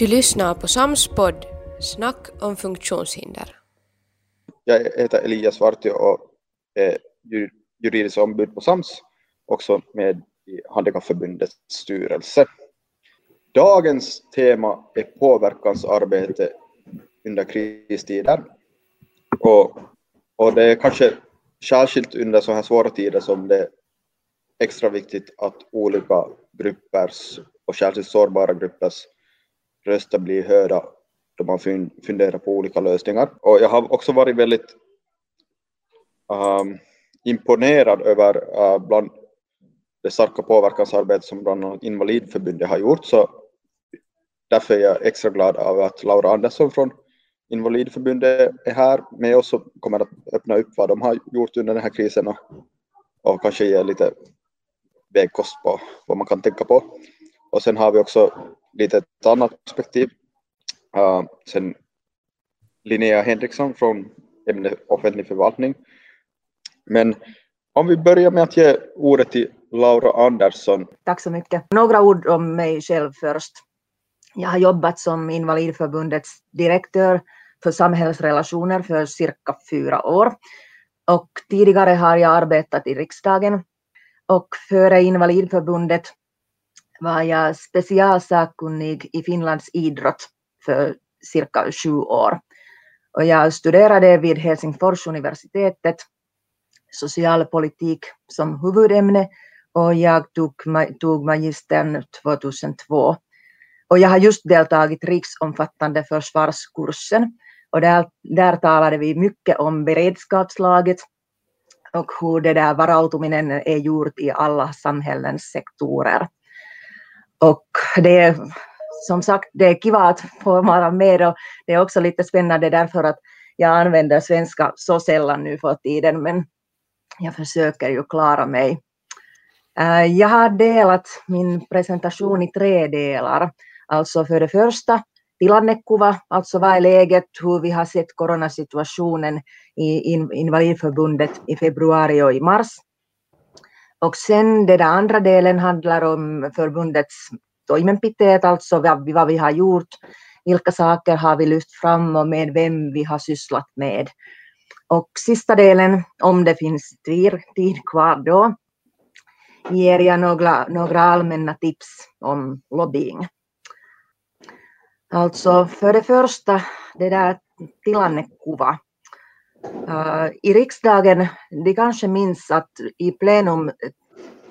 Du lyssnar på Sams podd Snack om funktionshinder. Jag heter Elias Vartio och är juridiskt ombud på Sams, också med i Handikappförbundets styrelse. Dagens tema är påverkansarbete under kristider. Och, och det är kanske särskilt under så här svåra tider som det är extra viktigt att olika gruppers och särskilt sårbara gruppers röster blir hörda då man funderar på olika lösningar. Och jag har också varit väldigt um, imponerad över uh, bland det starka påverkansarbete som bland annat Invalidförbundet har gjort. Så därför är jag extra glad av att Laura Andersson från Invalidförbundet är här med oss och kommer att öppna upp vad de har gjort under den här krisen och, och kanske ge lite vägkost på vad man kan tänka på. Och sen har vi också lite ett annat perspektiv. Uh, sen Linnea Henriksson från ämnet offentlig förvaltning. Men om vi börjar med att ge ordet till Laura Andersson. Tack så mycket. Några ord om mig själv först. Jag har jobbat som Invalidförbundets direktör för samhällsrelationer för cirka fyra år. Och tidigare har jag arbetat i riksdagen och före Invalidförbundet var jag specialsakkunnig i Finlands idrott för cirka sju år. Och jag studerade vid Helsingfors universitetet socialpolitik som huvudämne och jag tog, tog magistern 2002. Och jag har just deltagit riksomfattande försvarskursen och där, där talade vi mycket om beredskapslaget och hur det där varautuminen är gjort i alla samhällens sektorer. Och det är som sagt, det är kiva att få vara med och det är också lite spännande därför att jag använder svenska så sällan nu för tiden men jag försöker ju klara mig. Eh, jag har delat min presentation i tre delar. Alltså för det första tilannekuva, alltså vad är läget, hur vi har sett coronasituationen i Invalidförbundet i februari och i mars. Och sen den andra delen handlar om förbundets toimenpiteet, alltså vad vi har gjort, vilka saker har vi lyft fram och med vem vi har sysslat med. Och sista delen, om det finns tid kvar då, ger jag några, några allmänna tips om lobbying. Alltså för det första, det där tilannekuva. Uh, I riksdagen, de kanske minns att i plenum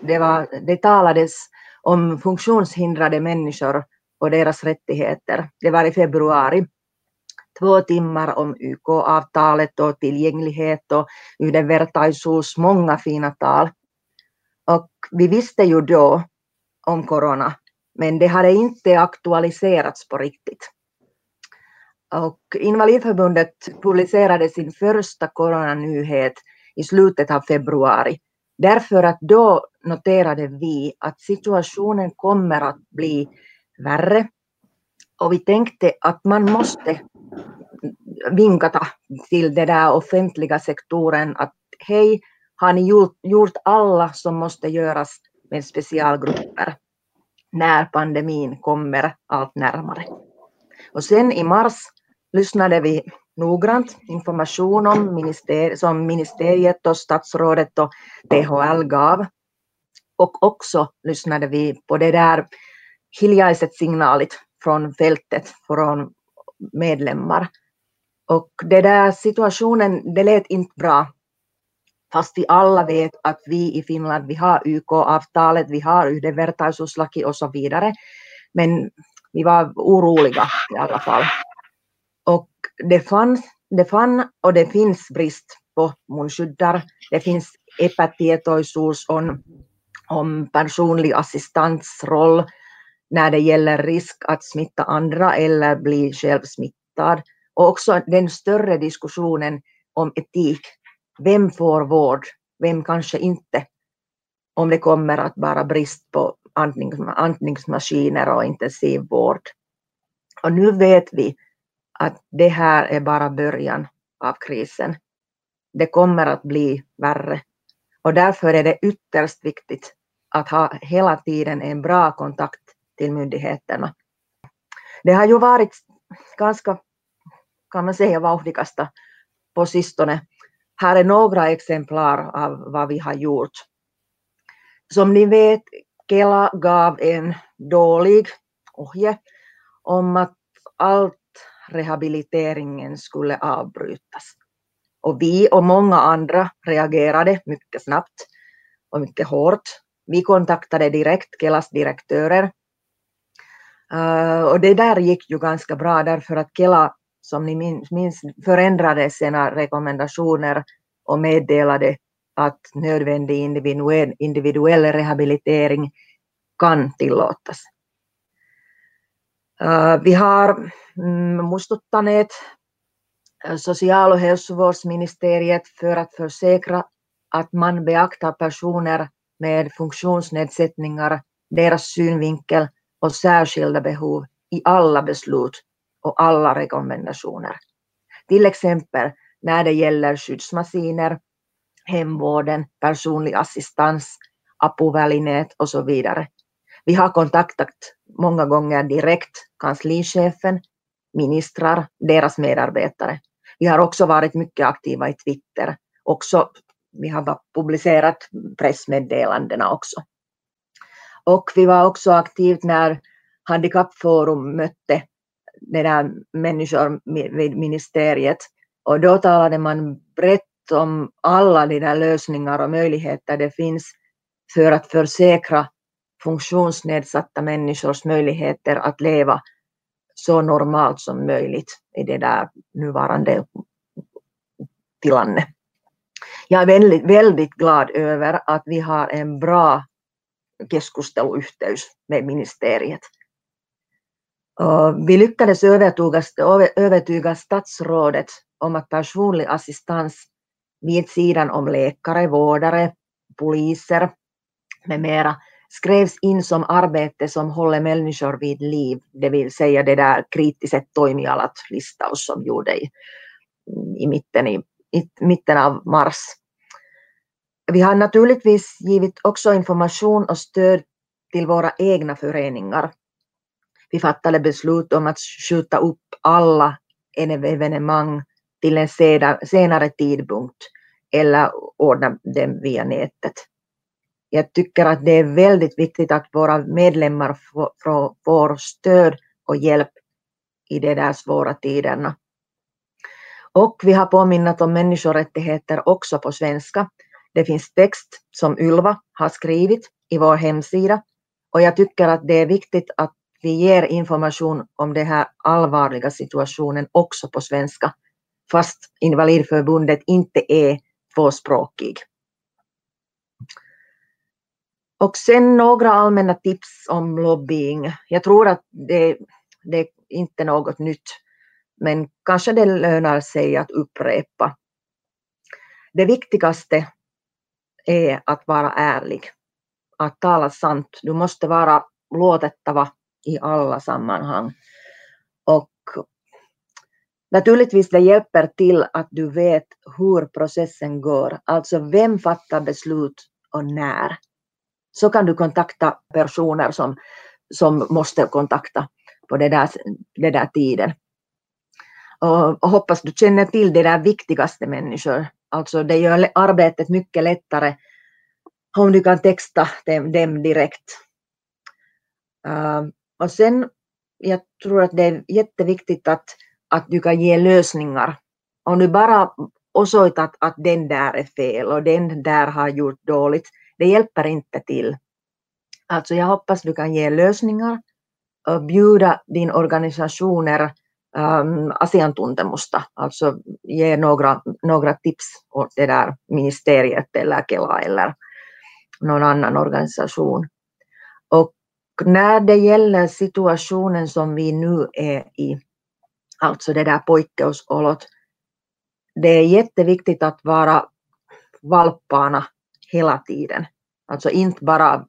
det, var, det talades om funktionshindrade människor och deras rättigheter. Det var i februari. Två timmar om YK-avtalet och tillgänglighet och yhdenvertaisuus, många fina tal. Och vi visste ju då om corona, men det hade inte aktualiserats på riktigt. Och Invalidförbundet publicerade sin första coronanyhet i slutet av februari. Därför att då noterade vi att situationen kommer att bli värre. Och vi tänkte att man måste vinka till den där offentliga sektorn att hej, har ni gjort, gjort alla som måste göras med specialgrupper när pandemin kommer allt närmare. Och sen i mars lyssnade vi noggrant information om minister som ministeriet och statsrådet och THL gav. Och också lyssnade vi på det där hiljaiset signalet från fältet från medlemmar. Och det där situationen, det lät inte bra. Fast vi alla vet att vi i Finland, vi har YK-avtalet, vi har yhdenvertaisuuslaki och så vidare. Men vi var oroliga i alla fall. Och det fanns, det fann och det finns brist på munskyddar. Det finns epätietoisuus om, om personlig assistans roll när det gäller risk att smitta andra eller bli själv smittad. Och också den större diskussionen om etik. Vem får vård? Vem kanske inte? Om det kommer att vara brist på andningsmaskiner och intensivvård. Och nu vet vi att det här är bara början av krisen. Det kommer att bli värre. Och därför är det ytterst viktigt att ha hela tiden en bra kontakt till myndigheterna. Det har ju varit ganska, kan man säga, vauhdikasta på sistone. Här är några exemplar av vad vi har gjort. Som ni vet, Kela gav en dålig ohje om att allt rehabiliteringen skulle avbrytas. Och vi och många andra reagerade mycket snabbt och mycket hårt. Vi kontaktade direkt Kelas direktörer. Eh, och det där gick ju ganska bra därför att Kela, som ni minns, minns förändrade sina rekommendationer och meddelade att nödvändig individuell, individuell rehabilitering kan tillåtas. Äh, vi har mm, muistuttaneet äh, social- och hälsovårdsministeriet för att försäkra att man beaktar personer med funktionsnedsättningar, deras synvinkel och särskilda behov i alla beslut och alla rekommendationer. Till exempel när det gäller skyddsmaskiner, hemvården, personlig assistans, apuvälineet och så vidare. Vi har kontaktat många gånger direkt kanslichefen, ministrar, deras medarbetare. Vi har också varit mycket aktiva i Twitter. Också, vi har publicerat pressmeddelandena också. Och vi var också aktivt när Handikappforum mötte det där människor vid ministeriet. Och då talade man brett om alla de där lösningar och möjligheter det finns för att försäkra funktionsnedsatta människors möjligheter att leva så normalt som möjligt i det där nuvarande tilanne. Jag är väldigt, väldigt glad över att vi har en bra keskusteluyhteys med ministeriet. Vi lyckades övertyga, övertyga statsrådet om att personlig assistans vid sidan om läkare, vårdare, poliser med mera skrevs in som arbete som håller människor vid liv, det vill säga det där kritiset toimialat listaus som gjorde i, i, mitten, i, i mitten av mars. Vi har naturligtvis givit också information och stöd till våra egna föreningar. Vi fattade beslut om att skjuta upp alla evenemang till en senare tidpunkt eller ordna dem via nätet jag tycker att det är väldigt viktigt att våra medlemmar får, får stöd och hjälp i de där svåra tiderna. Och vi har påminnat om människorättigheter också på svenska. Det finns text som Ylva har skrivit i vår hemsida och jag tycker att det är viktigt att vi ger information om den här allvarliga situationen också på svenska, fast Invalidförbundet inte är tvåspråkig. Och sen några allmänna tips om lobbying. Jag tror att det, det är inte något nytt, men kanske det lönar sig att upprepa. Det viktigaste är att vara ärlig, att tala sant. Du måste vara luotettava i alla sammanhang. Och naturligtvis det hjälper till att du vet hur processen går, alltså vem fattar beslut och när så kan du kontakta personer som, som måste kontakta på den där, den där tiden. Och, och hoppas du känner till det där viktigaste människor. Alltså det gör arbetet mycket lättare om du kan texta dem, dem direkt. Uh, och sen, jag tror att det är jätteviktigt att, att du kan ge lösningar. Om du bara osoitat att den där är fel och den där har gjort dåligt, det hjälper inte till. Alltså jag hoppas du kan ge lösningar och bjuda din organisationer um, asiantuntemusta, alltså ge några, några tips åt det där ministeriet eller Kela eller någon annan organisation. Och när det gäller situationen som vi nu är i, alltså det där poikkeusolot, det är jätteviktigt att vara valppaana hela tiden. Alltså inte bara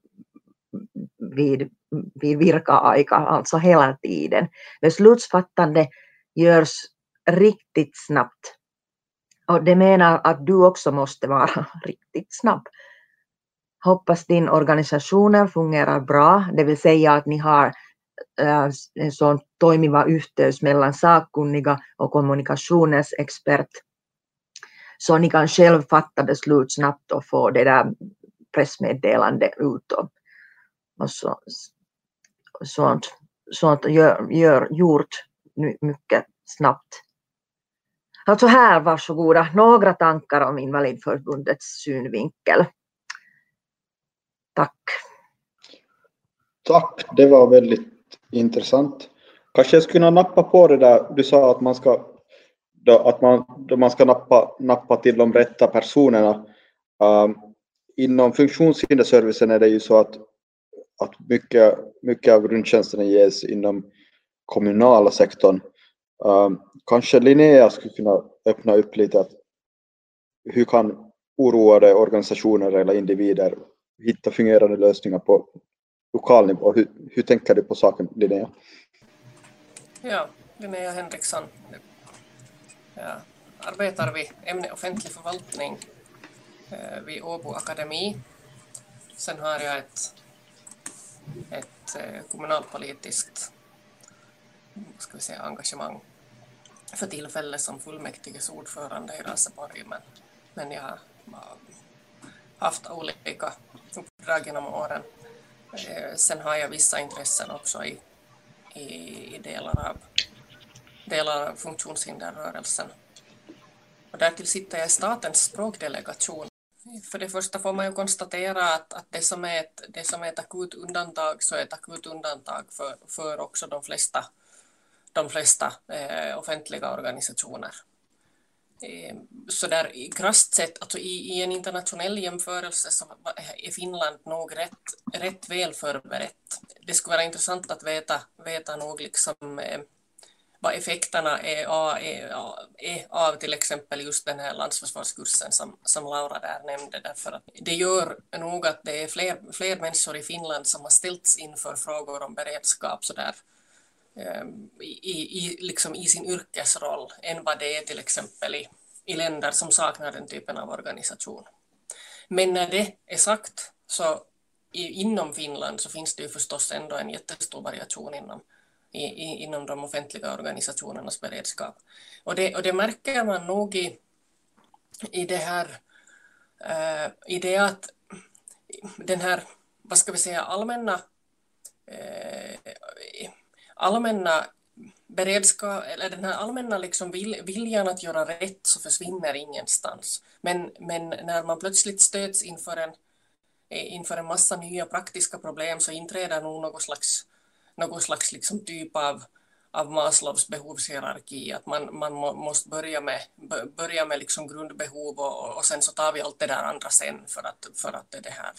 vid, vid virka-aika, alltså hela tiden. Beslutsfattande görs riktigt snabbt. Och det menar att du också måste vara riktigt snabb. Hoppas din organisationer fungerar bra, det vill säga att ni har äh, en sån toimiva yhteys mellan sakkunniga och kommunikationens expert. Så ni kan själv fatta beslut snabbt och få det där pressmeddelande ut och, och så, sånt, sånt gör, gör, gjort mycket snabbt. Alltså här, varsågoda, några tankar om Invalidförbundets synvinkel. Tack. Tack, det var väldigt intressant. Kanske jag skulle kunna nappa på det där du sa att man ska, då, att man, då man ska nappa, nappa till de rätta personerna. Um, inom funktionshinderservicen är det ju så att, att mycket, mycket av grundtjänsterna ges inom kommunala sektorn. Um, kanske Linnea skulle kunna öppna upp lite att hur kan oroade organisationer eller individer hitta fungerande lösningar på lokal nivå? Hur, hur tänker du på saken, Linnea? Ja, Linnea Henriksson. Jag arbetar vid ämne offentlig förvaltning eh, vid Åbo Akademi. Sen har jag ett, ett eh, kommunalpolitiskt ska vi säga, engagemang för tillfället som fullmäktiges ordförande i Raseborg men, men jag har haft olika uppdrag genom åren. Sen har jag vissa intressen också i, i, i delar, av, delar av funktionshinderrörelsen. Och därtill sitter jag i statens språkdelegation. För det första får man ju konstatera att, att det, som är ett, det som är ett akut undantag så är ett akut undantag för, för också de flesta de flesta eh, offentliga organisationer. Eh, så där i krasst sett, alltså i, i, en internationell jämförelse så är Finland nog rätt, rätt väl förberett. Det skulle vara intressant att veta, veta nog liksom eh, vad effekterna är, av, är, av till exempel just den här landsförsvarskursen som, som Laura där nämnde. Därför att det gör nog att det är fler, fler människor i Finland som har ställts inför frågor om beredskap så där, ehm, i, i, liksom i sin yrkesroll än vad det är till exempel i, i länder som saknar den typen av organisation. Men när det är sagt så inom Finland så finns det ju förstås ändå en jättestor variation inom, i, i, inom de offentliga organisationernas beredskap. Och det, och det märker man nog i, i det här uh, i det att den här, vad ska vi säga, allmänna uh, allmänna beredskap, eller den här allmänna liksom vil, viljan att göra rätt så försvinner ingenstans. Men, men när man plötsligt stöts inför en, eh, inför en massa nya praktiska problem så inträder nog något slags, någon slags liksom typ av, av Maslows behovshierarki, att man, man må, måste börja med, börja med liksom grundbehov och, och sen så tar vi allt det där andra sen för att, för att det här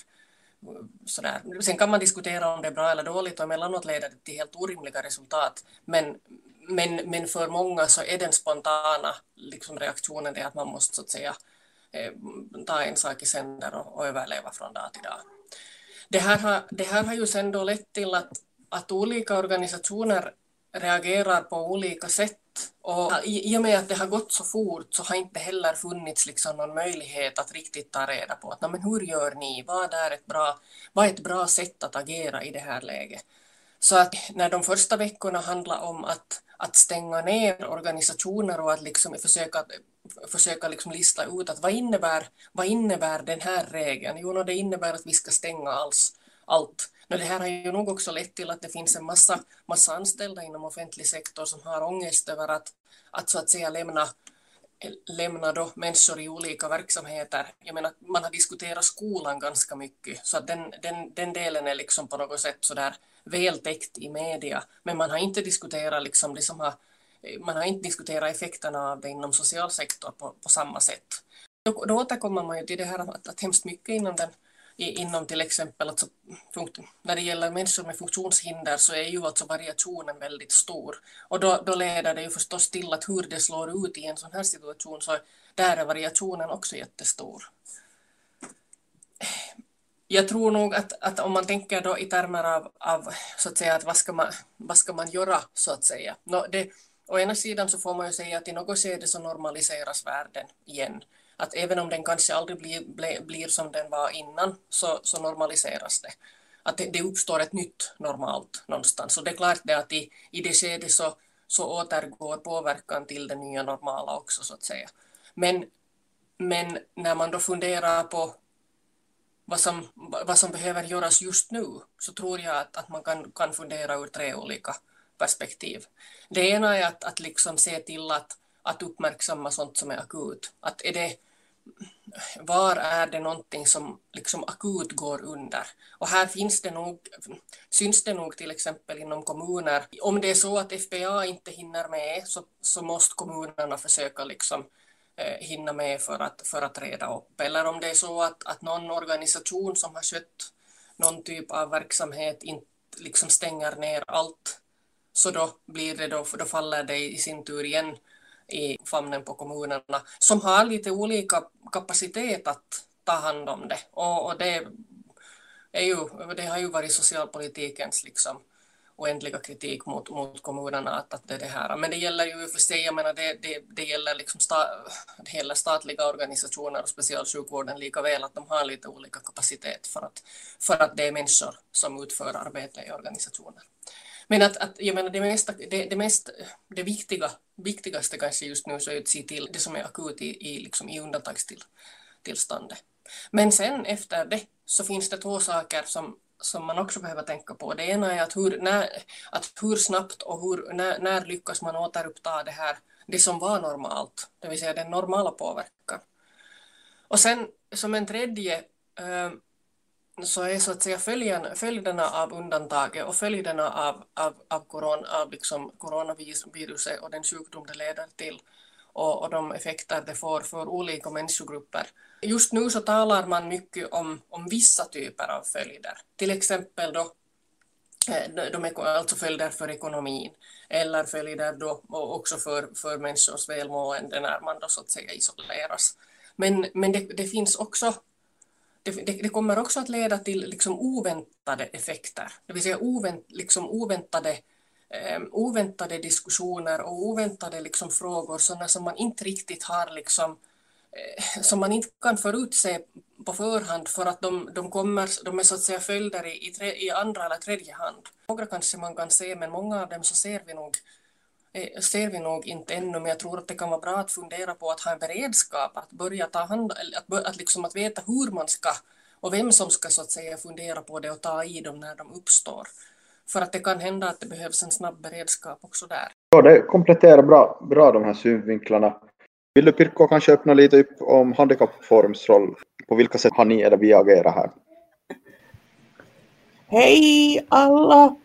sådär. Sen kan man diskutera om det är bra eller dåligt och emellanåt leder det till helt orimliga resultat. Men, men, men för många så är den spontana liksom, reaktionen det att man måste så att säga eh, ta en sak i sänder och, och överleva från dag till dag. Det här har, det här har ju sen då lett till att, att olika organisationer reagerar på olika sätt och i, och med att det har gått så fort så har inte heller funnits liksom någon möjlighet att riktigt ta reda på att men hur gör ni, vad är, ett bra, vad är ett bra sätt att agera i det här läget. Så att när de första veckorna handlar om att, att stänga ner organisationer och att liksom försöka, försöka liksom lista ut att vad innebär, vad innebär den här regeln? Jo, det innebär att vi ska stänga alls, allt men det här har ju nog också lett till att det finns en massa, massa anställda inom offentlig sektor som har ångest över att, att så att säga lämna lämna då människor i olika verksamheter. Jag menar, man har diskuterat skolan ganska mycket, så att den, den, den delen är liksom på något sätt så där vältäckt i media. Men man har inte diskuterat liksom det som har, man har inte diskuterat effekterna av det inom socialsektorn på, på samma sätt. Då, då återkommer man ju till det här att, att hemskt mycket inom den inom till exempel alltså, när det gäller människor med funktionshinder så är ju alltså variationen väldigt stor. Och då, då leder det ju förstås till att hur det slår ut i en sån här situation så där är variationen också jättestor. Jag tror nog att, att om man tänker då i termer av, av så att säga att vad ska man, vad ska man göra så att säga. No, det, å ena sidan så får man ju säga att i något skede så normaliseras världen igen att även om den kanske aldrig blir, blir, blir som den var innan så, så normaliseras det. att det, det uppstår ett nytt normalt någonstans. Och det är klart det att i, i det skedet så, så återgår påverkan till det nya normala också så att säga. Men, men när man då funderar på vad som, vad som behöver göras just nu så tror jag att, att man kan, kan fundera ur tre olika perspektiv. Det ena är att, att liksom se till att, att uppmärksamma sånt som är akut. Att är det, var är det någonting som liksom akut går under? Och här finns det nog, syns det nog till exempel inom kommuner. Om det är så att FPA inte hinner med så, så måste kommunerna försöka liksom eh, hinna med för att, för att reda upp. Eller om det är så att, att någon organisation som har skött någon typ av verksamhet inte liksom stänger ner allt så då blir det då, då faller det i sin tur igen i famnen på kommunerna som har lite olika kapacitet att ta hand om det. Och, och det, är ju, det har ju varit socialpolitikens liksom oändliga kritik mot, mot kommunerna att, att det är det här. Men det gäller ju för sig, jag menar det, det, det gäller liksom sta, det statliga organisationer och specialsjukvården lika väl att de har lite olika kapacitet för att, för att det är människor som utför arbete i organisationer. Men att, att jag menar det, mesta, det, det, mest, det viktiga, viktigaste kanske just nu så är att se till det som är akut i, i, liksom i undantagstillståndet. Men sen efter det så finns det två saker som, som man också behöver tänka på. Det ena är att hur, när, att hur snabbt och hur, när, när lyckas man återuppta det här, det som var normalt, det vill säga den normala påverkan. Och sen som en tredje äh, så är så att säga följen, följderna av undantaget och följderna av, av, av, corona, av liksom coronaviruset och den sjukdom det leder till och, och de effekter det får för olika människogrupper. Just nu så talar man mycket om, om vissa typer av följder, till exempel då eh, de är alltså följder för ekonomin eller följder då också för, för människors välmående när man då så att säga isoleras. Men, men det, det finns också det, det, det, kommer också att leda till liksom oväntade effekter, det vill säga ovänt, liksom oväntade, eh, oväntade diskussioner och oväntade liksom frågor, sådana som man inte riktigt har liksom, eh, som man inte kan förutse på förhand för att de, de, kommer, de är så att säga följder i, i, tre, i andra eller tredje hand. Några kanske man kan se, men många av dem så ser vi nog ser vi nog inte ännu, men jag tror att det kan vara bra att fundera på att ha en beredskap, att börja ta hand att, att, liksom att veta hur man ska och vem som ska så att säga fundera på det och ta i dem när de uppstår. För att det kan hända att det behövs en snabb beredskap också där. Ja, det kompletterar bra, bra de här synvinklarna. Vill du Pirkko kanske öppna lite upp om Handikappforums roll? På vilka sätt har ni eller vi agerat här? Hej alla!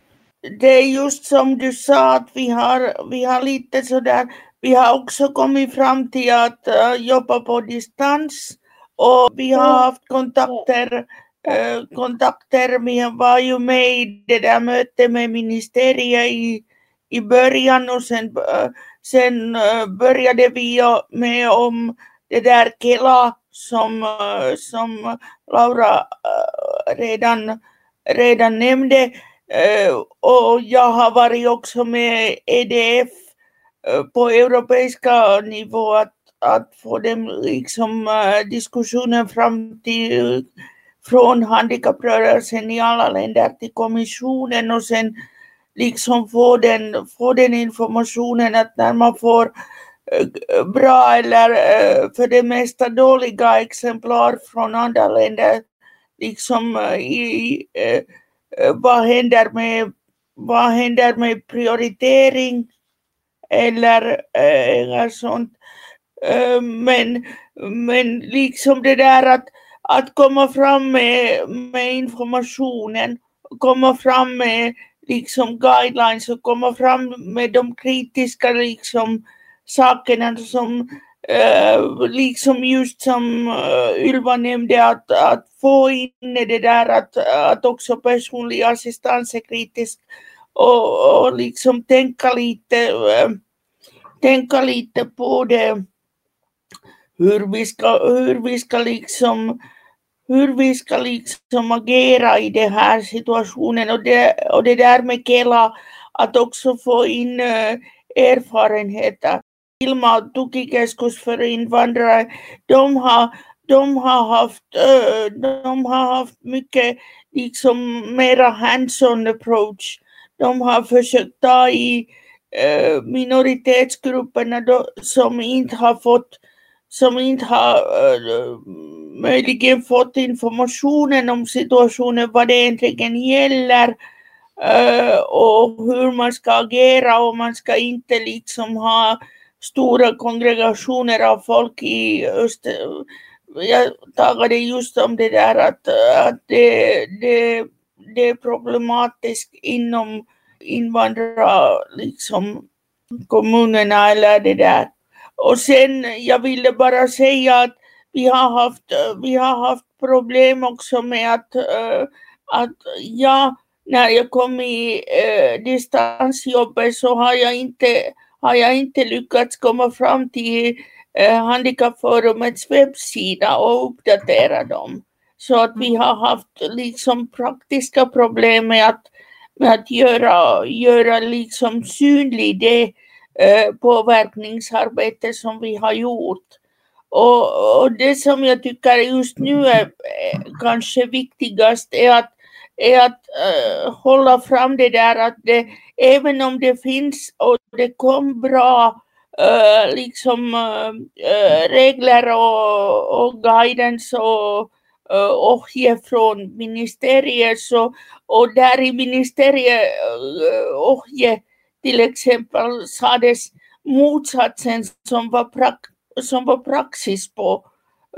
Det är just som du sa att vi har, vi har lite sådär, vi har också kommit fram till att uh, jobba på distans och vi har haft kontakter, uh, kontakter, vi var ju med i det där mötet med ministeriet i, i början och sen, uh, sen började vi med om det där Kela som, som Laura redan, redan nämnde Eh, och jag har varit också med EDF eh, på europeiska nivå att, att få den liksom eh, diskussionen fram till från handikapprörelsen i alla länder till kommissionen och sen liksom få den, få den informationen att när man får bra eller för det mesta dåliga exemplar från andra länder liksom i vad händer med, vad händer med prioritering eller, eh, sånt. Eh, men, men liksom det där att, att komma fram med, med informationen, komma fram med liksom guidelines och komma fram med de kritiska liksom sakerna som Eh, liksom just som eh, Ylva nämnde att, att få in det där att, att också personlig assistans är kritisk. Och, och liksom tänka lite, eh, tänka lite på det hur vi ska, hur vi ska liksom hur vi ska liksom agera i den här situationen. Och det, och det där med Kela att också få in erfarenheter. Ilma tukikeskus för invandrare, de har, de har haft, de har haft mycket liksom mera hands-on approach. De har försökt ta i minoritetsgrupperna då, som inte har fått som inte har möjligen fått informationen om situationen, vad det egentligen gäller och hur man ska agera och man ska inte liksom ha stora kongregationer av folk i öst. Jag talade just om det där att, att det, det, det är problematiskt inom invandrarkommunerna liksom kommunerna eller det där. Och sen jag ville bara säga att vi har haft, vi har haft problem också med att, att jag när jag kom i eh, distansjobbet så har jag inte, har jag inte lyckats komma fram till eh, Handikappforumets webbsida och uppdatera dem. Så att vi har haft liksom praktiska problem med att, med att göra, göra liksom synlig det eh, påverkningsarbete som vi har gjort. Och, och, det som jag tycker just nu är eh, kanske viktigast är att är att uh, hålla fram det där att det, även om det finns och det kom bra uh, liksom uh, regler och, och guidance och uh, från ministeriet så, och där i ministeriet uh, till exempel sades motsatsen som var, prak som var praxis på,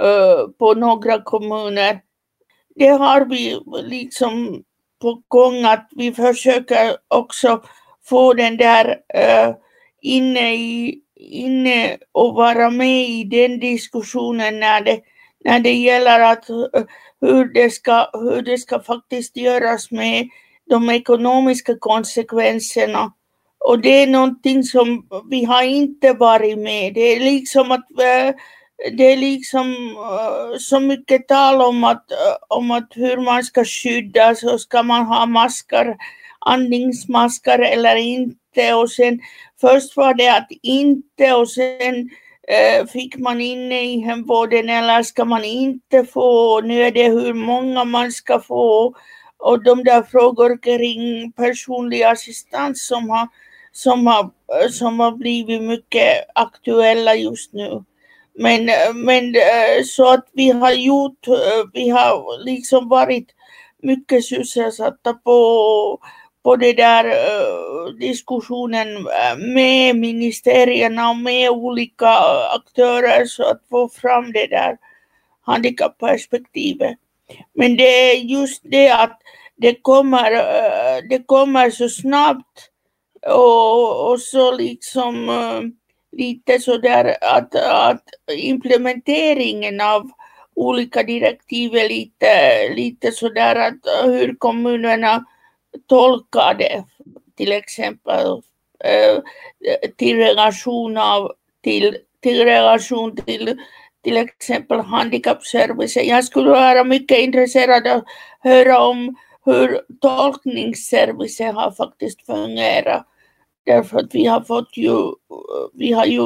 uh, på några kommuner. Det har vi liksom på gång att vi försöker också få den där uh, inne, i, inne och vara med i den diskussionen när det, när det gäller att, uh, hur, det ska, hur det ska faktiskt göras med de ekonomiska konsekvenserna. Och det är någonting som vi har inte varit med. Det är liksom att uh, det är liksom eh, så mycket tal om att, eh, om att hur man ska skyddas och ska man ha maskar, andningsmaskar eller inte. Och sen först var det att inte och sen eh, fick man inne i hemvården eller ska man inte få, nu är det hur många man ska få. Och de där frågor kring personlig assistans som har, som har, eh, som har blivit mycket aktuella just nu. Men, men eh, så att vi har gjort, eh, vi har liksom varit mycket sysselsatta på, på det där eh, diskussionen med ministerierna och med olika aktörer så att få fram det där handikapperspektivet. Men det är just det att det kommer, det kommer så snabbt och, och så liksom uh, lite sådär att, att implementeringen av olika direktiv är lite, lite sådär att hur kommunerna tolkar det. Till exempel eh, till relation av till, till relation till till exempel handikappservicen. Jag skulle vara mycket intresserad av att höra om hur tolkningsservicen har faktiskt fungerat Därför att vi har fått ju, vi har ju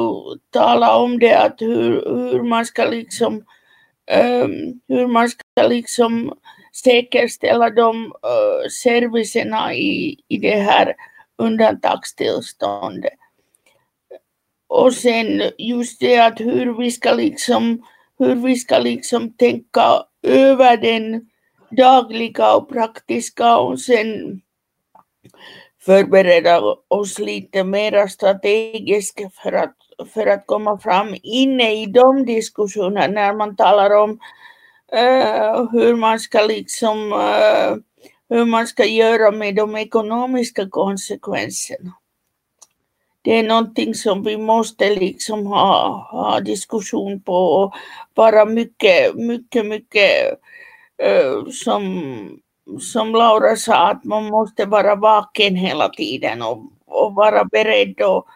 talat om det att hur, hur man ska liksom um, hur man ska liksom säkerställa de uh, servicerna i, i det här undantagstillståndet. Och sen just det att hur vi ska liksom, hur vi ska liksom tänka över den dagliga och praktiska och sen förbereda oss lite mer strategiskt för att, för att komma fram inne i de diskussionerna när man talar om uh, hur man ska liksom uh, hur man ska göra med de ekonomiska konsekvenserna. Det är någonting som vi måste liksom ha, ha diskussion på och vara mycket, mycket, mycket uh, som som Laura sa, att man måste vara vaken hela tiden och, och vara beredd och,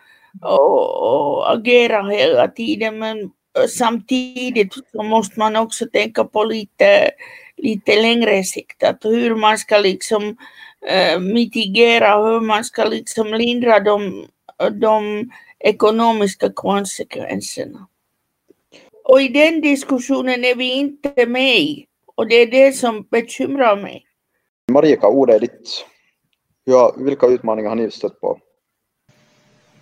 och, och, agera hela tiden. Men eh, samtidigt så måste man också tänka på lite, lite längre sikt, att hur man ska liksom äh, mitigera, hur man ska liksom lindra de, de ekonomiska konsekvenserna. Och i den diskussionen är vi inte med. i. Och det är det som bekymrar mig. Marika, ordet är ditt. Ja, vilka utmaningar har ni stött på?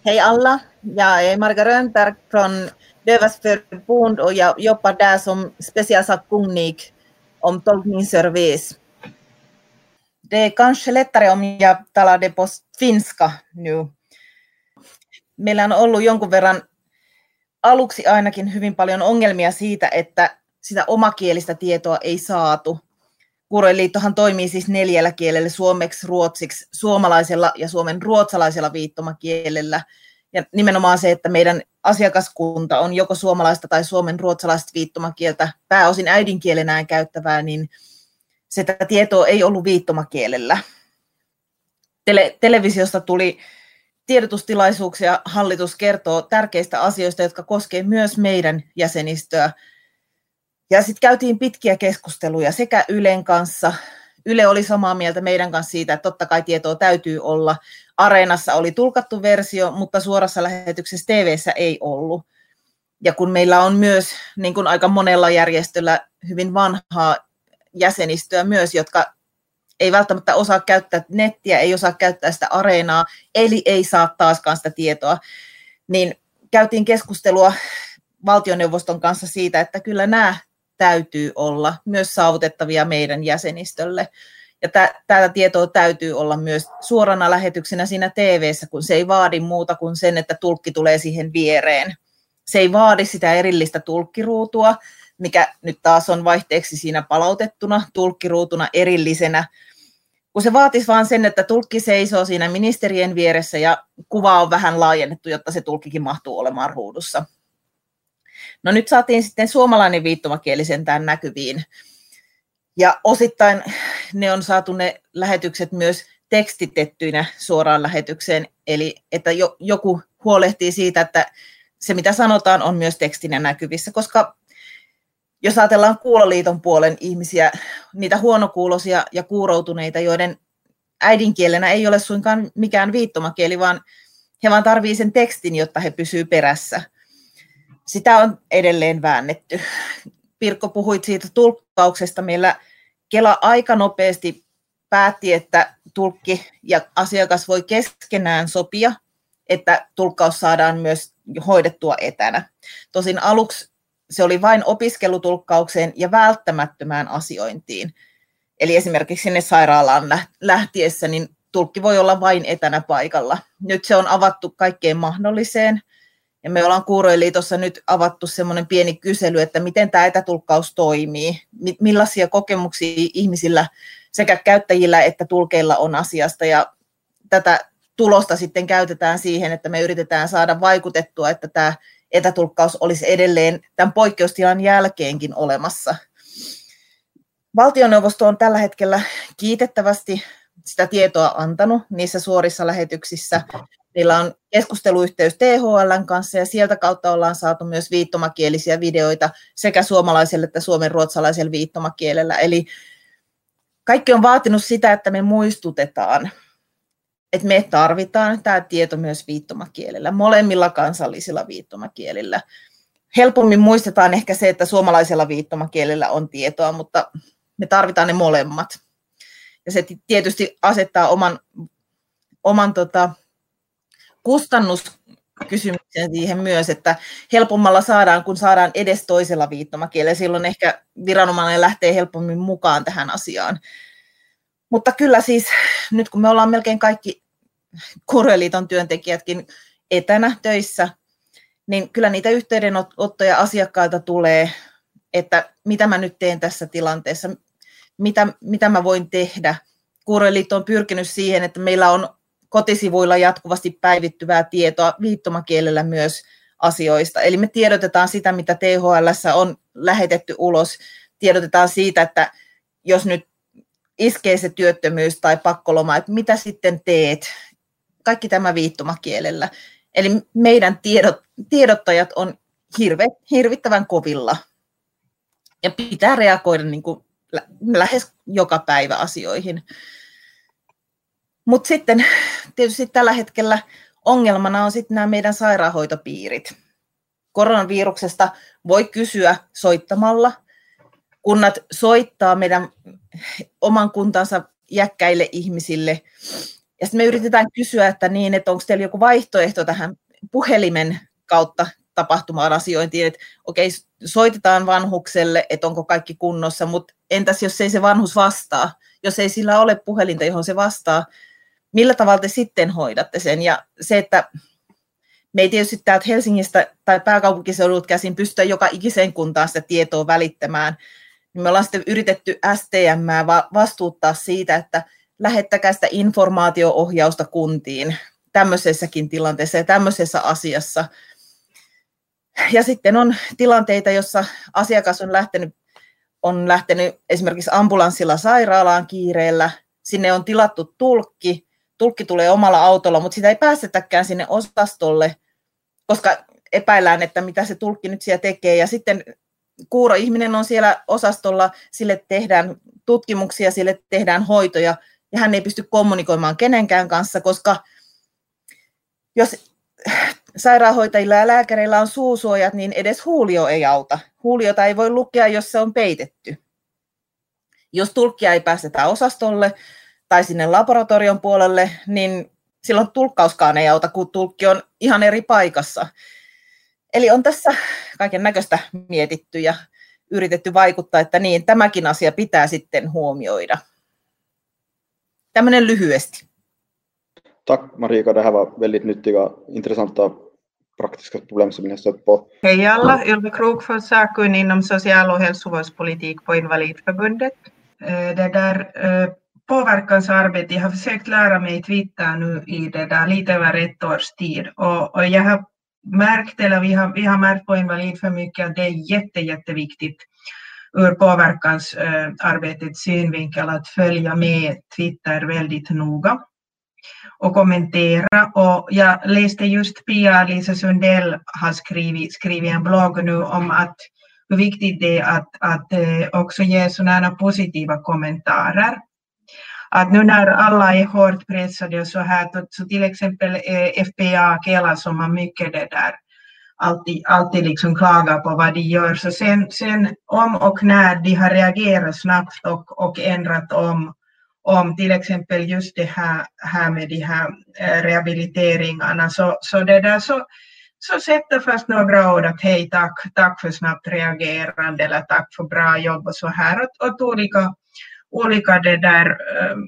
Hej alla, jag är Marga Rönnberg från Dövas förbund och jag jobbar där som specialsakkunnig om tolkningsservice. Det är kanske lättare om jag talade på finska nu. Meillä on ollut jonkun verran aluksi ainakin hyvin paljon ongelmia siitä, että sitä omakielistä tietoa ei saatu. Kuuroiliittohan toimii siis neljällä kielellä, suomeksi, ruotsiksi, suomalaisella ja suomen ruotsalaisella viittomakielellä. Ja nimenomaan se, että meidän asiakaskunta on joko suomalaista tai suomen ruotsalaista viittomakieltä pääosin äidinkielenään käyttävää, niin sitä tietoa ei ollut viittomakielellä. Tele- televisiosta tuli tiedotustilaisuuksia, hallitus kertoo tärkeistä asioista, jotka koskevat myös meidän jäsenistöä. Ja sitten käytiin pitkiä keskusteluja sekä Ylen kanssa. Yle oli samaa mieltä meidän kanssa siitä, että totta kai tietoa täytyy olla. Areenassa oli tulkattu versio, mutta suorassa lähetyksessä tv ei ollut. Ja kun meillä on myös, niin kuin aika monella järjestöllä, hyvin vanhaa jäsenistöä myös, jotka ei välttämättä osaa käyttää nettiä, ei osaa käyttää sitä areenaa, eli ei saa taaskaan sitä tietoa, niin käytiin keskustelua valtioneuvoston kanssa siitä, että kyllä nämä täytyy olla myös saavutettavia meidän jäsenistölle. Ja tätä tietoa täytyy olla myös suorana lähetyksenä siinä tv kun se ei vaadi muuta kuin sen, että tulkki tulee siihen viereen. Se ei vaadi sitä erillistä tulkkiruutua, mikä nyt taas on vaihteeksi siinä palautettuna tulkkiruutuna erillisenä, kun se vaatisi vain sen, että tulkki seisoo siinä ministerien vieressä ja kuva on vähän laajennettu, jotta se tulkkikin mahtuu olemaan ruudussa. No nyt saatiin sitten suomalainen viittomakieli sentään näkyviin. Ja osittain ne on saatu ne lähetykset myös tekstitettyinä suoraan lähetykseen, eli että joku huolehtii siitä, että se mitä sanotaan on myös tekstinä näkyvissä, koska jos ajatellaan kuuloliiton puolen ihmisiä, niitä huonokuuloisia ja kuuroutuneita, joiden äidinkielenä ei ole suinkaan mikään viittomakieli, vaan he vaan tarvitsevat sen tekstin, jotta he pysyvät perässä. Sitä on edelleen väännetty. Pirkko puhuit siitä tulkkauksesta. Meillä Kela aika nopeasti päätti, että tulkki ja asiakas voi keskenään sopia, että tulkkaus saadaan myös hoidettua etänä. Tosin aluksi se oli vain opiskelutulkkaukseen ja välttämättömään asiointiin. Eli esimerkiksi sinne sairaalaan lähtiessä, niin tulkki voi olla vain etänä paikalla. Nyt se on avattu kaikkeen mahdolliseen. Ja me ollaan Kuuroiliitossa nyt avattu semmoinen pieni kysely, että miten tämä etätulkkaus toimii, millaisia kokemuksia ihmisillä sekä käyttäjillä että tulkeilla on asiasta. Ja tätä tulosta sitten käytetään siihen, että me yritetään saada vaikutettua, että tämä etätulkkaus olisi edelleen tämän poikkeustilan jälkeenkin olemassa. Valtioneuvosto on tällä hetkellä kiitettävästi sitä tietoa antanut niissä suorissa lähetyksissä. Meillä on keskusteluyhteys THL kanssa ja sieltä kautta ollaan saatu myös viittomakielisiä videoita sekä suomalaiselle että suomen ruotsalaisella viittomakielellä. Eli kaikki on vaatinut sitä, että me muistutetaan että me tarvitaan tämä tieto myös viittomakielellä, molemmilla kansallisilla viittomakielillä. Helpommin muistetaan ehkä se, että suomalaisella viittomakielellä on tietoa, mutta me tarvitaan ne molemmat. Ja se tietysti asettaa oman, oman tota, kustannuskysymyksen siihen myös, että helpommalla saadaan, kun saadaan edes toisella viittomakielellä. Silloin ehkä viranomainen lähtee helpommin mukaan tähän asiaan. Mutta kyllä siis nyt kun me ollaan melkein kaikki Kureliiton työntekijätkin etänä töissä, niin kyllä niitä yhteydenottoja asiakkailta tulee, että mitä mä nyt teen tässä tilanteessa, mitä, mitä mä voin tehdä. Kuureliitto on pyrkinyt siihen, että meillä on kotisivuilla jatkuvasti päivittyvää tietoa viittomakielellä myös asioista. Eli me tiedotetaan sitä, mitä THL on lähetetty ulos. Tiedotetaan siitä, että jos nyt iskee se työttömyys tai pakkoloma, että mitä sitten teet, kaikki tämä viittomakielellä. Eli meidän tiedot, tiedottajat on hirve, hirvittävän kovilla ja pitää reagoida niin kuin lähes joka päivä asioihin. Mutta sitten tietysti tällä hetkellä ongelmana on sitten nämä meidän sairaanhoitopiirit. koronaviruksesta voi kysyä soittamalla. Kunnat soittaa meidän oman kuntansa jäkkäille ihmisille. Ja sitten me yritetään kysyä, että niin, että onko teillä joku vaihtoehto tähän puhelimen kautta tapahtumaan asiointiin, että okei, soitetaan vanhukselle, että onko kaikki kunnossa, mutta entäs jos ei se vanhus vastaa, jos ei sillä ole puhelinta, johon se vastaa, millä tavalla te sitten hoidatte sen? Ja se, että me ei tietysti täältä Helsingistä tai pääkaupunkiseudulta käsin pystytä joka ikiseen kuntaan sitä tietoa välittämään, niin me ollaan sitten yritetty STM vastuuttaa siitä, että lähettäkää sitä informaatio-ohjausta kuntiin tämmöisessäkin tilanteessa ja tämmöisessä asiassa. Ja sitten on tilanteita, jossa asiakas on lähtenyt, on lähtenyt esimerkiksi ambulanssilla sairaalaan kiireellä, sinne on tilattu tulkki, tulkki tulee omalla autolla, mutta sitä ei päästetäkään sinne osastolle, koska epäillään, että mitä se tulkki nyt siellä tekee. Ja sitten kuuro-ihminen on siellä osastolla, sille tehdään tutkimuksia, sille tehdään hoitoja, ja hän ei pysty kommunikoimaan kenenkään kanssa, koska jos sairaanhoitajilla ja lääkäreillä on suusuojat, niin edes huulio ei auta. Huuliota ei voi lukea, jos se on peitetty. Jos tulkkia ei päästetä osastolle tai sinne laboratorion puolelle, niin silloin tulkkauskaan ei auta, kun tulkki on ihan eri paikassa. Eli on tässä kaiken näköistä mietitty ja yritetty vaikuttaa, että niin, tämäkin asia pitää sitten huomioida. Tämmöinen lyhyesti. Tack Marika, det här var väldigt nyttiga, intressanta praktiska problem som ni har stött på. Hej alla, Ylva Krokfors, sakkunnig inom social och hälsovårdspolitik på Invalidförbundet. Eh, det där eh, påverkansarbete, jag har försökt lära mig Twitter nu i det där lite över ett års tid och, och jag har märkt, eller vi har, vi har märkt på Invalid för mycket att det är jätte, jätteviktigt ur påverkansarbetets synvinkel att följa med Twitter väldigt noga och kommentera. Och jag läste just Pia-Lisa Sundell har skrivit, skrivit en blogg nu om att hur viktigt det är att, att eh, också ge sådana positiva kommentarer. Att nu när alla är hårt pressade och så här, så till exempel eh, FPA, Kela som har mycket det där, alltid, alltid liksom klagar på vad de gör. Så sen, sen om och när de har reagerat snabbt och, och ändrat om om till exempel just det här, här med de här eh, rehabiliteringarna så, så det där så, så sätter först några ord att hej tack, tack för snabbt reagerande eller tack för bra jobb och så här åt, åt olika, olika det där ehm,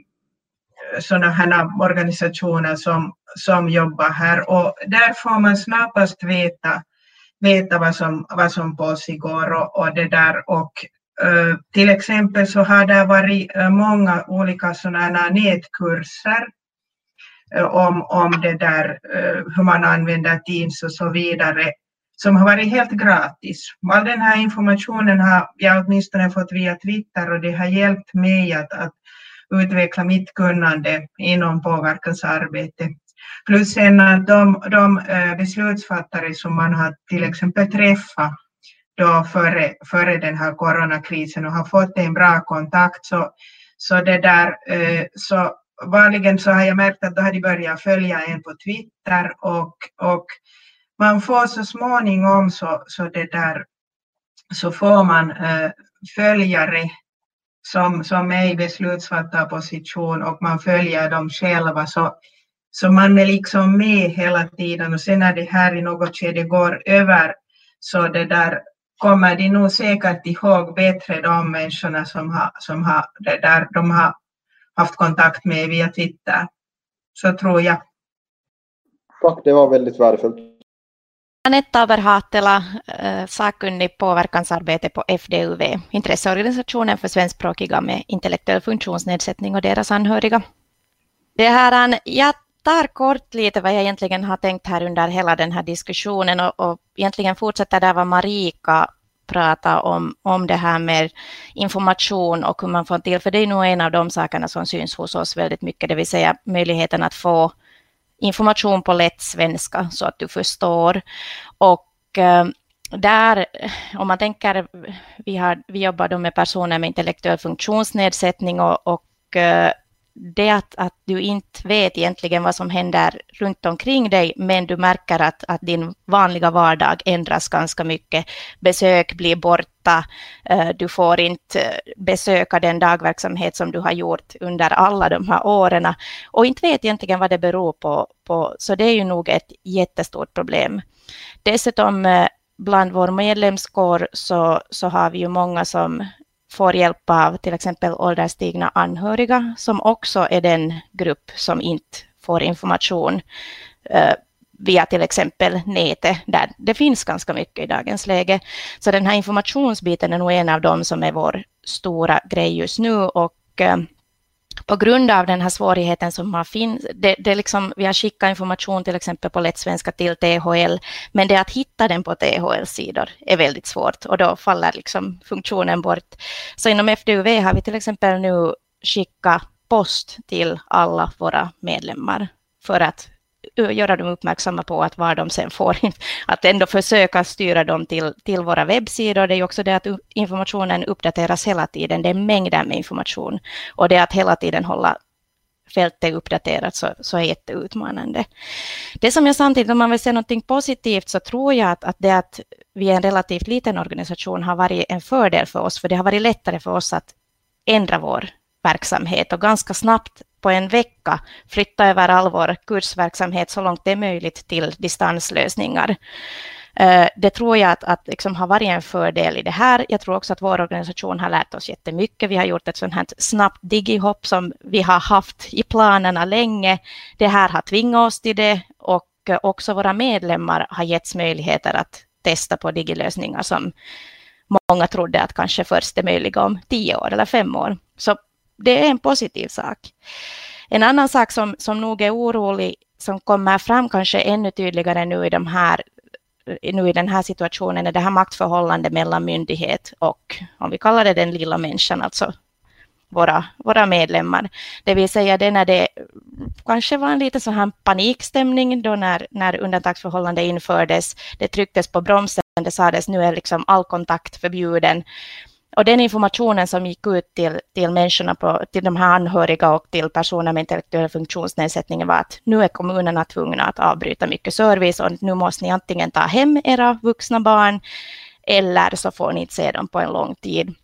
sådana här organisationer som, som jobbar här. Och där får man snabbast veta, veta vad som, vad som pågår och, och det där. Och eh, till exempel så har det varit eh, många olika sådana nätkurser eh, om, om det där, hur man använder Teams och så vidare som har varit helt gratis. All den här informationen har jag åtminstone fått via Twitter och det har hjälpt mig att, att utveckla mitt kunnande inom påverkansarbete. Plus sen att de, de eh, beslutsfattare som man har till exempel träffat då före, före den här coronakrisen och har fått en bra kontakt så, så det där eh, så vanligen så har jag märkt att då har de börjat följa en på Twitter och, och man får så småningom så, så det där så får man eh, följare som, som är i beslutsfattarposition och man följer dem själva så, så man är liksom med hela tiden och sen när det här i något skede går över så det där kommer de nog säkert ihåg bättre de människorna som, har, som har, det där de har haft kontakt med via Twitter. Så tror jag. Tack, det var väldigt värdefullt. Anette Aberhatela, eh, sakkunnig påverkansarbete på FDUV, intresseorganisationen för svenskspråkiga med intellektuell funktionsnedsättning och deras anhöriga. Det här, jag tar kort lite vad jag egentligen har tänkt här under hela den här diskussionen och, och egentligen fortsätter där vad Marika prata om, om det här med information och hur man får till, för det är nog en av de sakerna som syns hos oss väldigt mycket, det vill säga möjligheten att få information på lätt svenska så att du förstår. Och eh, där, om man tänker, vi, har, vi jobbar då med personer med intellektuell funktionsnedsättning och, och eh, det att, att du inte vet egentligen vad som händer runt omkring dig, men du märker att, att din vanliga vardag ändras ganska mycket. Besök blir borta, eh, du får inte besöka den dagverksamhet som du har gjort under alla de här åren och inte vet egentligen vad det beror på. på så det är ju nog ett jättestort problem. Dessutom eh, bland vår medlemskår så, så har vi ju många som får hjälp av till exempel ålderstigna anhöriga som också är den grupp som inte får information eh, via till exempel nätet, där det finns ganska mycket i dagens läge. Så den här informationsbiten är nog en av dem som är vår stora grej just nu och eh, på grund av den här svårigheten som har finns, det, det liksom, vi har skickat information till exempel på lättsvenska till THL, men det att hitta den på THL-sidor är väldigt svårt och då faller liksom funktionen bort. Så inom FDUV har vi till exempel nu skickat post till alla våra medlemmar för att göra dem uppmärksamma på att var de sen får, att ändå försöka styra dem till, till våra webbsidor. Det är också det att informationen uppdateras hela tiden. Det är mängder med information och det att hela tiden hålla fältet uppdaterat så, så är jätteutmanande. Det som jag samtidigt, om man vill säga något positivt, så tror jag att, att det att vi är en relativt liten organisation har varit en fördel för oss, för det har varit lättare för oss att ändra vår verksamhet och ganska snabbt på en vecka flytta över all vår kursverksamhet så långt det är möjligt till distanslösningar. Eh, det tror jag att, att liksom har varit en fördel i det här. Jag tror också att vår organisation har lärt oss jättemycket. Vi har gjort ett sånt här snabbt digihopp som vi har haft i planerna länge. Det här har tvingat oss till det och eh, också våra medlemmar har getts möjligheter att testa på digilösningar som många trodde att kanske först är möjliga om tio år eller fem år. Så det är en positiv sak. En annan sak som, som nog är orolig, som kommer fram kanske ännu tydligare nu i, de här, nu i den här situationen, är det här maktförhållandet mellan myndighet och, om vi kallar det den lilla människan, alltså våra, våra medlemmar. Det vill säga det när det kanske var en liten så här panikstämning då när, när undantagsförhållande infördes. Det trycktes på bromsen, det sades nu är liksom all kontakt förbjuden. Och den informationen som gick ut till, till människorna, på, till de här anhöriga och till personer med intellektuell funktionsnedsättning var att nu är kommunerna tvungna att avbryta mycket service och nu måste ni antingen ta hem era vuxna barn eller så får ni inte se dem på en lång tid.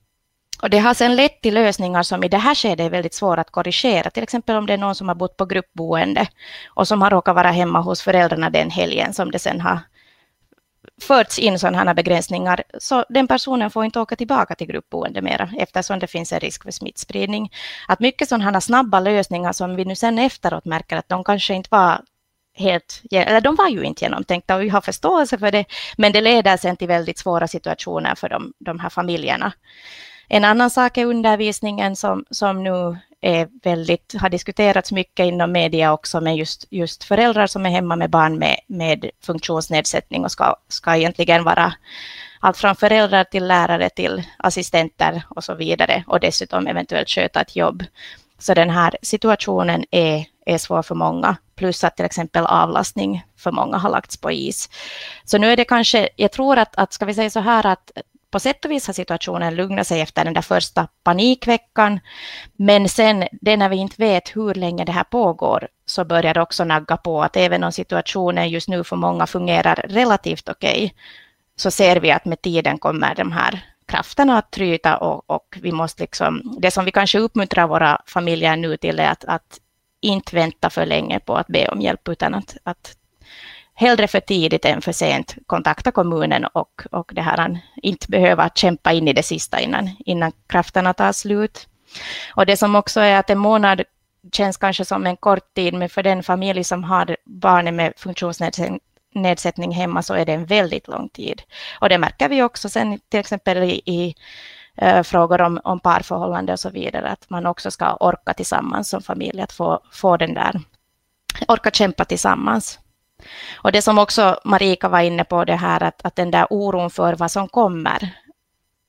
Och det har sedan lett till lösningar som i det här skedet är väldigt svåra att korrigera. Till exempel om det är någon som har bott på gruppboende och som har råkat vara hemma hos föräldrarna den helgen som det sen har förts in sådana här begränsningar, så den personen får inte åka tillbaka till gruppboende mera, eftersom det finns en risk för smittspridning. Att mycket sådana här snabba lösningar som vi nu sen efteråt märker att de kanske inte var helt, eller de var ju inte genomtänkta och vi har förståelse för det, men det leder sen till väldigt svåra situationer för de, de här familjerna. En annan sak är undervisningen som, som nu är väldigt, har diskuterats mycket inom media också med just, just föräldrar som är hemma med barn med, med funktionsnedsättning och ska, ska egentligen vara allt från föräldrar till lärare till assistenter och så vidare och dessutom eventuellt sköta ett jobb. Så den här situationen är, är svår för många, plus att till exempel avlastning för många har lagts på is. Så nu är det kanske, jag tror att, att ska vi säga så här att på sätt och vis har situationen lugnat sig efter den där första panikveckan. Men sen, det när vi inte vet hur länge det här pågår, så börjar det också nagga på att även om situationen just nu för många fungerar relativt okej, okay, så ser vi att med tiden kommer de här krafterna att tryta och, och, vi måste liksom, det som vi kanske uppmuntrar våra familjer nu till är att, att inte vänta för länge på att be om hjälp, utan att, att hellre för tidigt än för sent kontakta kommunen och, och det här, inte behöva kämpa in i det sista innan, innan krafterna tar slut. Och det som också är att en månad känns kanske som en kort tid, men för den familj som har barn med funktionsnedsättning hemma så är det en väldigt lång tid. Och det märker vi också sen till exempel i, i äh, frågor om, om parförhållande och så vidare, att man också ska orka tillsammans som familj, att få, få den där, orka kämpa tillsammans. Och det som också Marika var inne på, det här att, att den där oron för vad som kommer.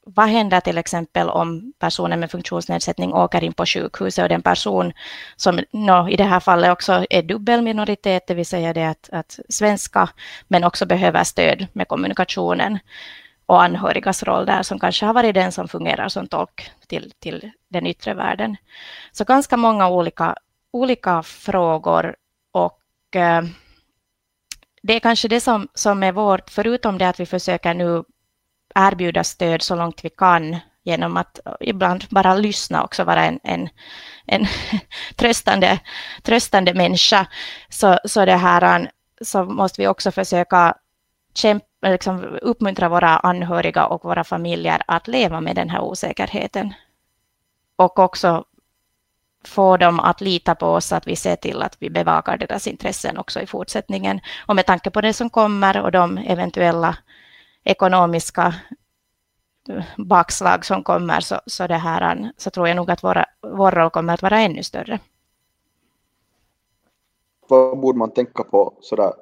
Vad händer till exempel om personen med funktionsnedsättning åker in på sjukhuset och den person som no, i det här fallet också är dubbel minoritet, det vill säga det att, att svenska, men också behöver stöd med kommunikationen. och anhörigas roll där som kanske har varit den som fungerar som tolk till, till den yttre världen. Så ganska många olika, olika frågor och eh, det är kanske det som, som är vårt, förutom det att vi försöker nu erbjuda stöd så långt vi kan genom att ibland bara lyssna också, vara en, en, en tröstande, tröstande människa, så, så, det här, um, så måste vi också försöka kämpa, liksom uppmuntra våra anhöriga och våra familjer att leva med den här osäkerheten. Och också få dem att lita på oss, att vi ser till att vi bevakar deras intressen också i fortsättningen. Och med tanke på det som kommer och de eventuella ekonomiska eh, bakslag som kommer så, så, det här, så tror jag nog att våra, vår roll kommer att vara ännu större. Vad borde man tänka på sådär,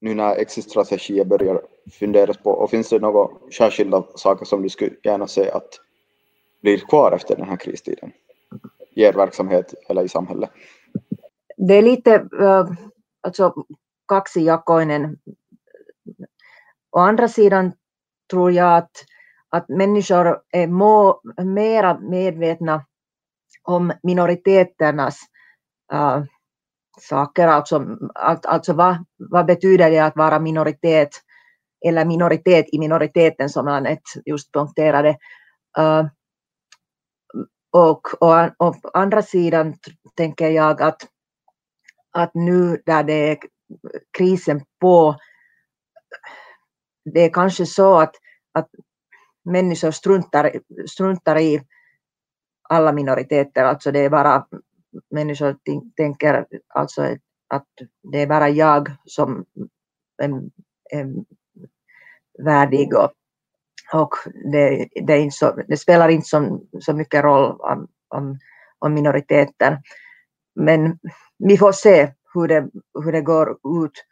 nu när exitstrategier börjar funderas på och finns det några särskilda saker som du skulle gärna se att blir kvar efter den här kristiden? I er verksamhet eller i samhället? Det är lite eh, alltså, kaxijakoinen. Å andra sidan tror jag att att människor är må, mera medvetna om minoriteternas äh, saker, alltså, alltså vad, vad betyder det att vara minoritet eller minoritet i minoriteten som Anette just poängterade. Äh, och, och, och å andra sidan tänker jag att, att nu där det är krisen på, det är kanske så att, att människor struntar, struntar i alla minoriteter, alltså det är bara människor tänker alltså att det är bara jag som är, är värdig och, och det, det, inte så, det spelar inte så, så mycket roll om, om, om minoriteten. Men vi får se hur det, hur det går ut.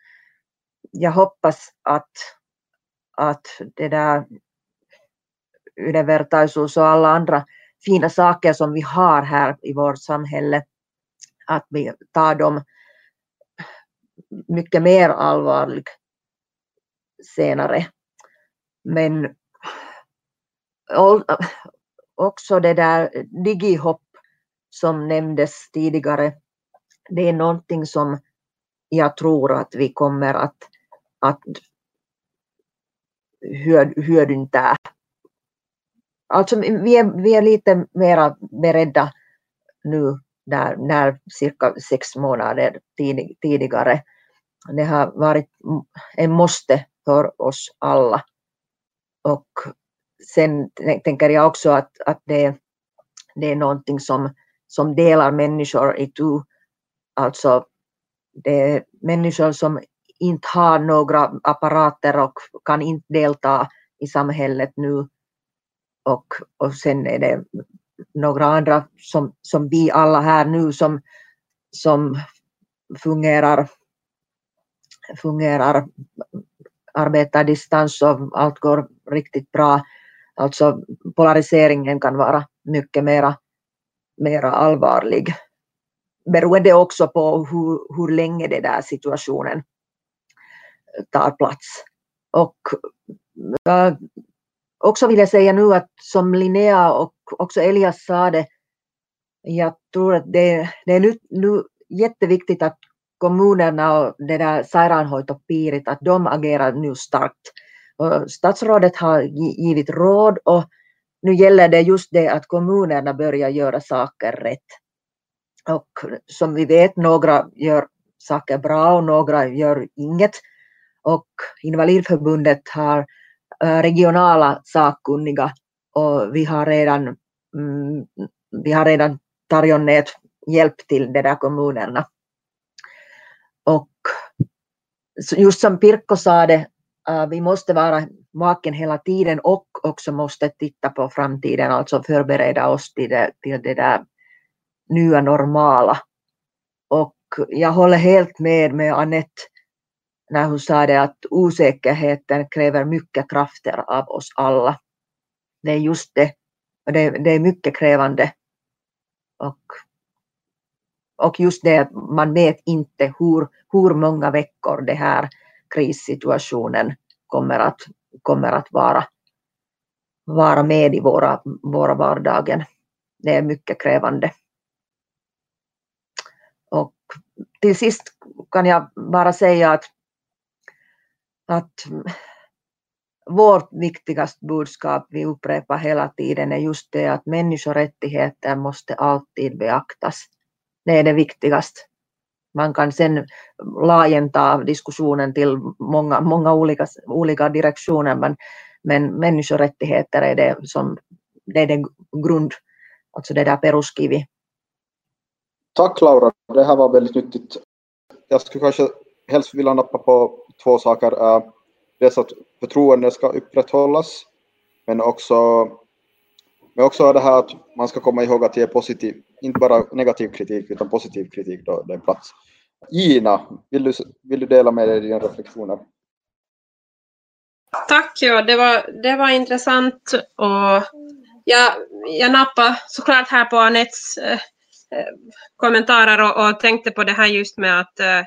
Jag hoppas att, att det där yhdenvertaisuus och alla andra fina saker som vi har här i vårt samhälle, att vi tar dem mycket mer allvarligt senare. Men också det där digihopp som nämndes tidigare, det är någonting som jag tror att vi kommer att, att hyödynta Alltså vi är, vi är lite mera beredda nu när, när cirka sex månader tid, tidigare. Det har varit en måste för oss alla. Och sen tänker jag också att, att det, det är någonting som, som delar människor i tu. Alltså det är människor som inte har några apparater och kan inte delta i samhället nu och, och sen är det några andra som, som vi alla här nu som, som fungerar, fungerar arbetar distans och allt går riktigt bra. Alltså polariseringen kan vara mycket mera, mera allvarlig. Beroende också på hur, hur länge den där situationen tar plats. Och äh, också vill jag säga nu att som Linnea och också Elias sa det, jag tror att det, det är nu, nu jätteviktigt att kommunerna och det där sairaanhoitopiirit, att de agerar nu starkt. Statsrådet har givit råd och nu gäller det just det att kommunerna börjar göra saker rätt. Och som vi vet, några gör saker bra och några gör inget. Och Invalidförbundet har eh, regionala sakkunniga och vi har redan, mm, vi har redan tarjonnat hjälp till de där kommunerna. Och just som Pirkko sa det, Äh, vi måste vara vaken hela tiden och också måste titta på framtiden, alltså förbereda oss till det, till det där nya normala. Och jag håller helt med med Anette när hon sa det att osäkerheten kräver mycket krafter av oss alla. Det är just det. Och det, det är mycket krävande. Och, och just det att man vet inte hur, hur många veckor det här krissituationen kommer att, kommer att vara. vara med i våra, våra vardagen. Det är mycket krävande. Och till sist kan jag bara säga att, att vårt viktigaste budskap vi upprepar hela tiden är just det att människorättigheter måste alltid beaktas. Det är det viktigaste. Man kan sen laajentaa diskussionen till många, många olika, olika direktioner men, men människorättigheter är det som det är det grund, alltså det där peruskivi. Tack Laura, det här var väldigt nyttigt. Jag skulle kanske helst vilja nappa på två saker. Äh, dels att förtroende ska upprätthållas, men också, men också det här att man ska komma ihåg att ge positiv, inte bara negativ kritik utan positiv kritik då det är plats. Gina, vill du, vill du dela med dig dina reflektioner? Tack, ja, det var, det var intressant och jag, jag nappade såklart här på Anettes eh, eh, kommentarer och, och, tänkte på det här just med att eh,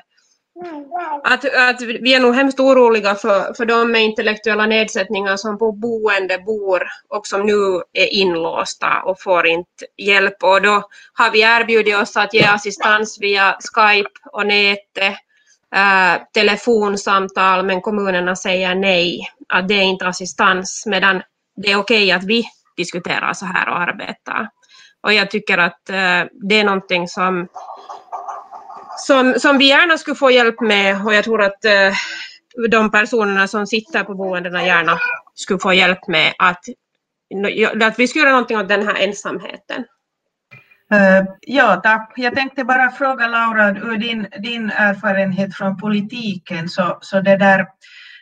att, att vi är nog hemskt oroliga för, för de med intellektuella nedsättningar som på boende bor och som nu är inlåsta och får inte hjälp. Och då har vi erbjudit oss att ge assistans via Skype och nätet, äh, telefonsamtal, men kommunerna säger nej, att det är inte assistans, medan det är okej att vi diskuterar så här och arbetar. Och jag tycker att äh, det är någonting som som, som vi gärna skulle få hjälp med och jag tror att eh, de personerna som sitter på boendena gärna skulle få hjälp med att, att vi skulle göra någonting åt den här ensamheten. Uh, ja, tack. Jag tänkte bara fråga Laura, ur din, din erfarenhet från politiken, så, så det där,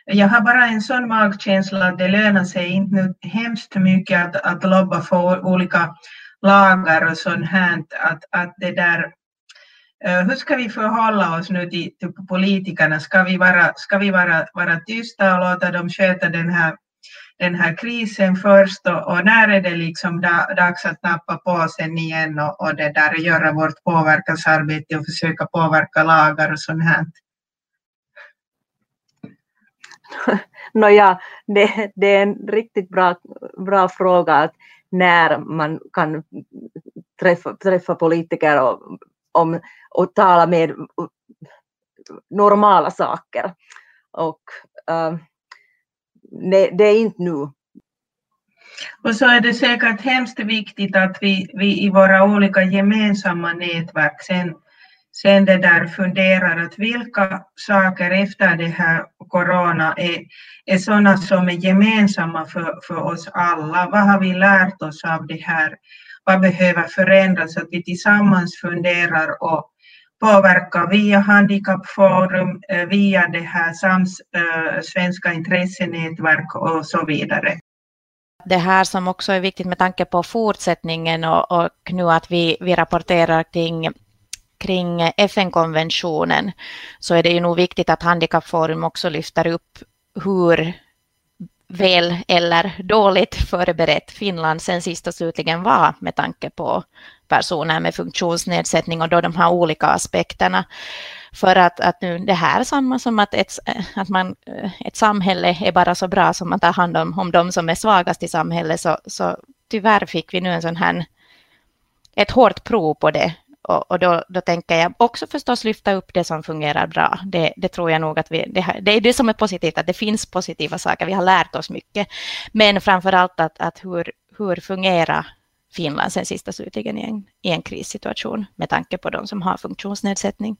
jag har bara en sån magkänsla att det lönar sig inte nu hemskt mycket att, att lobba för olika lagar och sånt här, att, att det där hur ska vi förhålla oss nu till, till politikerna? Ska vi, vara, ska vi vara, vara tysta och låta dem sköta den här, den här krisen först och, och när är det liksom dags att nappa på sen igen och, och det där, göra vårt påverkansarbete och försöka påverka lagar och sånt här? Nåja, det, det är en riktigt bra, bra fråga att när man kan träffa, träffa politiker och om och tala med uh, normala saker. Och uh, det, det, är inte nu. Och så är det säkert hemskt viktigt att vi, vi i våra olika gemensamma nätverk sen, sen det där funderar att vilka saker efter det här corona är, är sådana som är gemensamma för, för oss alla. Vad har vi lärt oss av det här? Vad behöver förändras? så Att vi tillsammans funderar och påverkar via handikappforum, eh, via det här SAMS äh, svenska intressenätverk och så vidare. Det här som också är viktigt med tanke på fortsättningen och, och nu att vi, vi rapporterar kring kring FN-konventionen så är det ju nog viktigt att Handikappforum också lyfter upp hur väl eller dåligt förberett Finland sen sist och slutligen var med tanke på personer med funktionsnedsättning och då de här olika aspekterna. För att, att nu det här är samma som att ett, att man, ett samhälle är bara så bra som man tar hand om, om de som är svagast i samhället så, så tyvärr fick vi nu en sån här ett hårt prov på det och, och då, då, tänker jag också förstås lyfta upp det som fungerar bra. Det, det tror jag nog att vi, det, det, är det som är positivt, att det finns positiva saker. Vi har lärt oss mycket. Men framför allt att, att hur, hur fungerar Finland sen sista slutligen i en, i en krissituation med tanke på de som har funktionsnedsättning.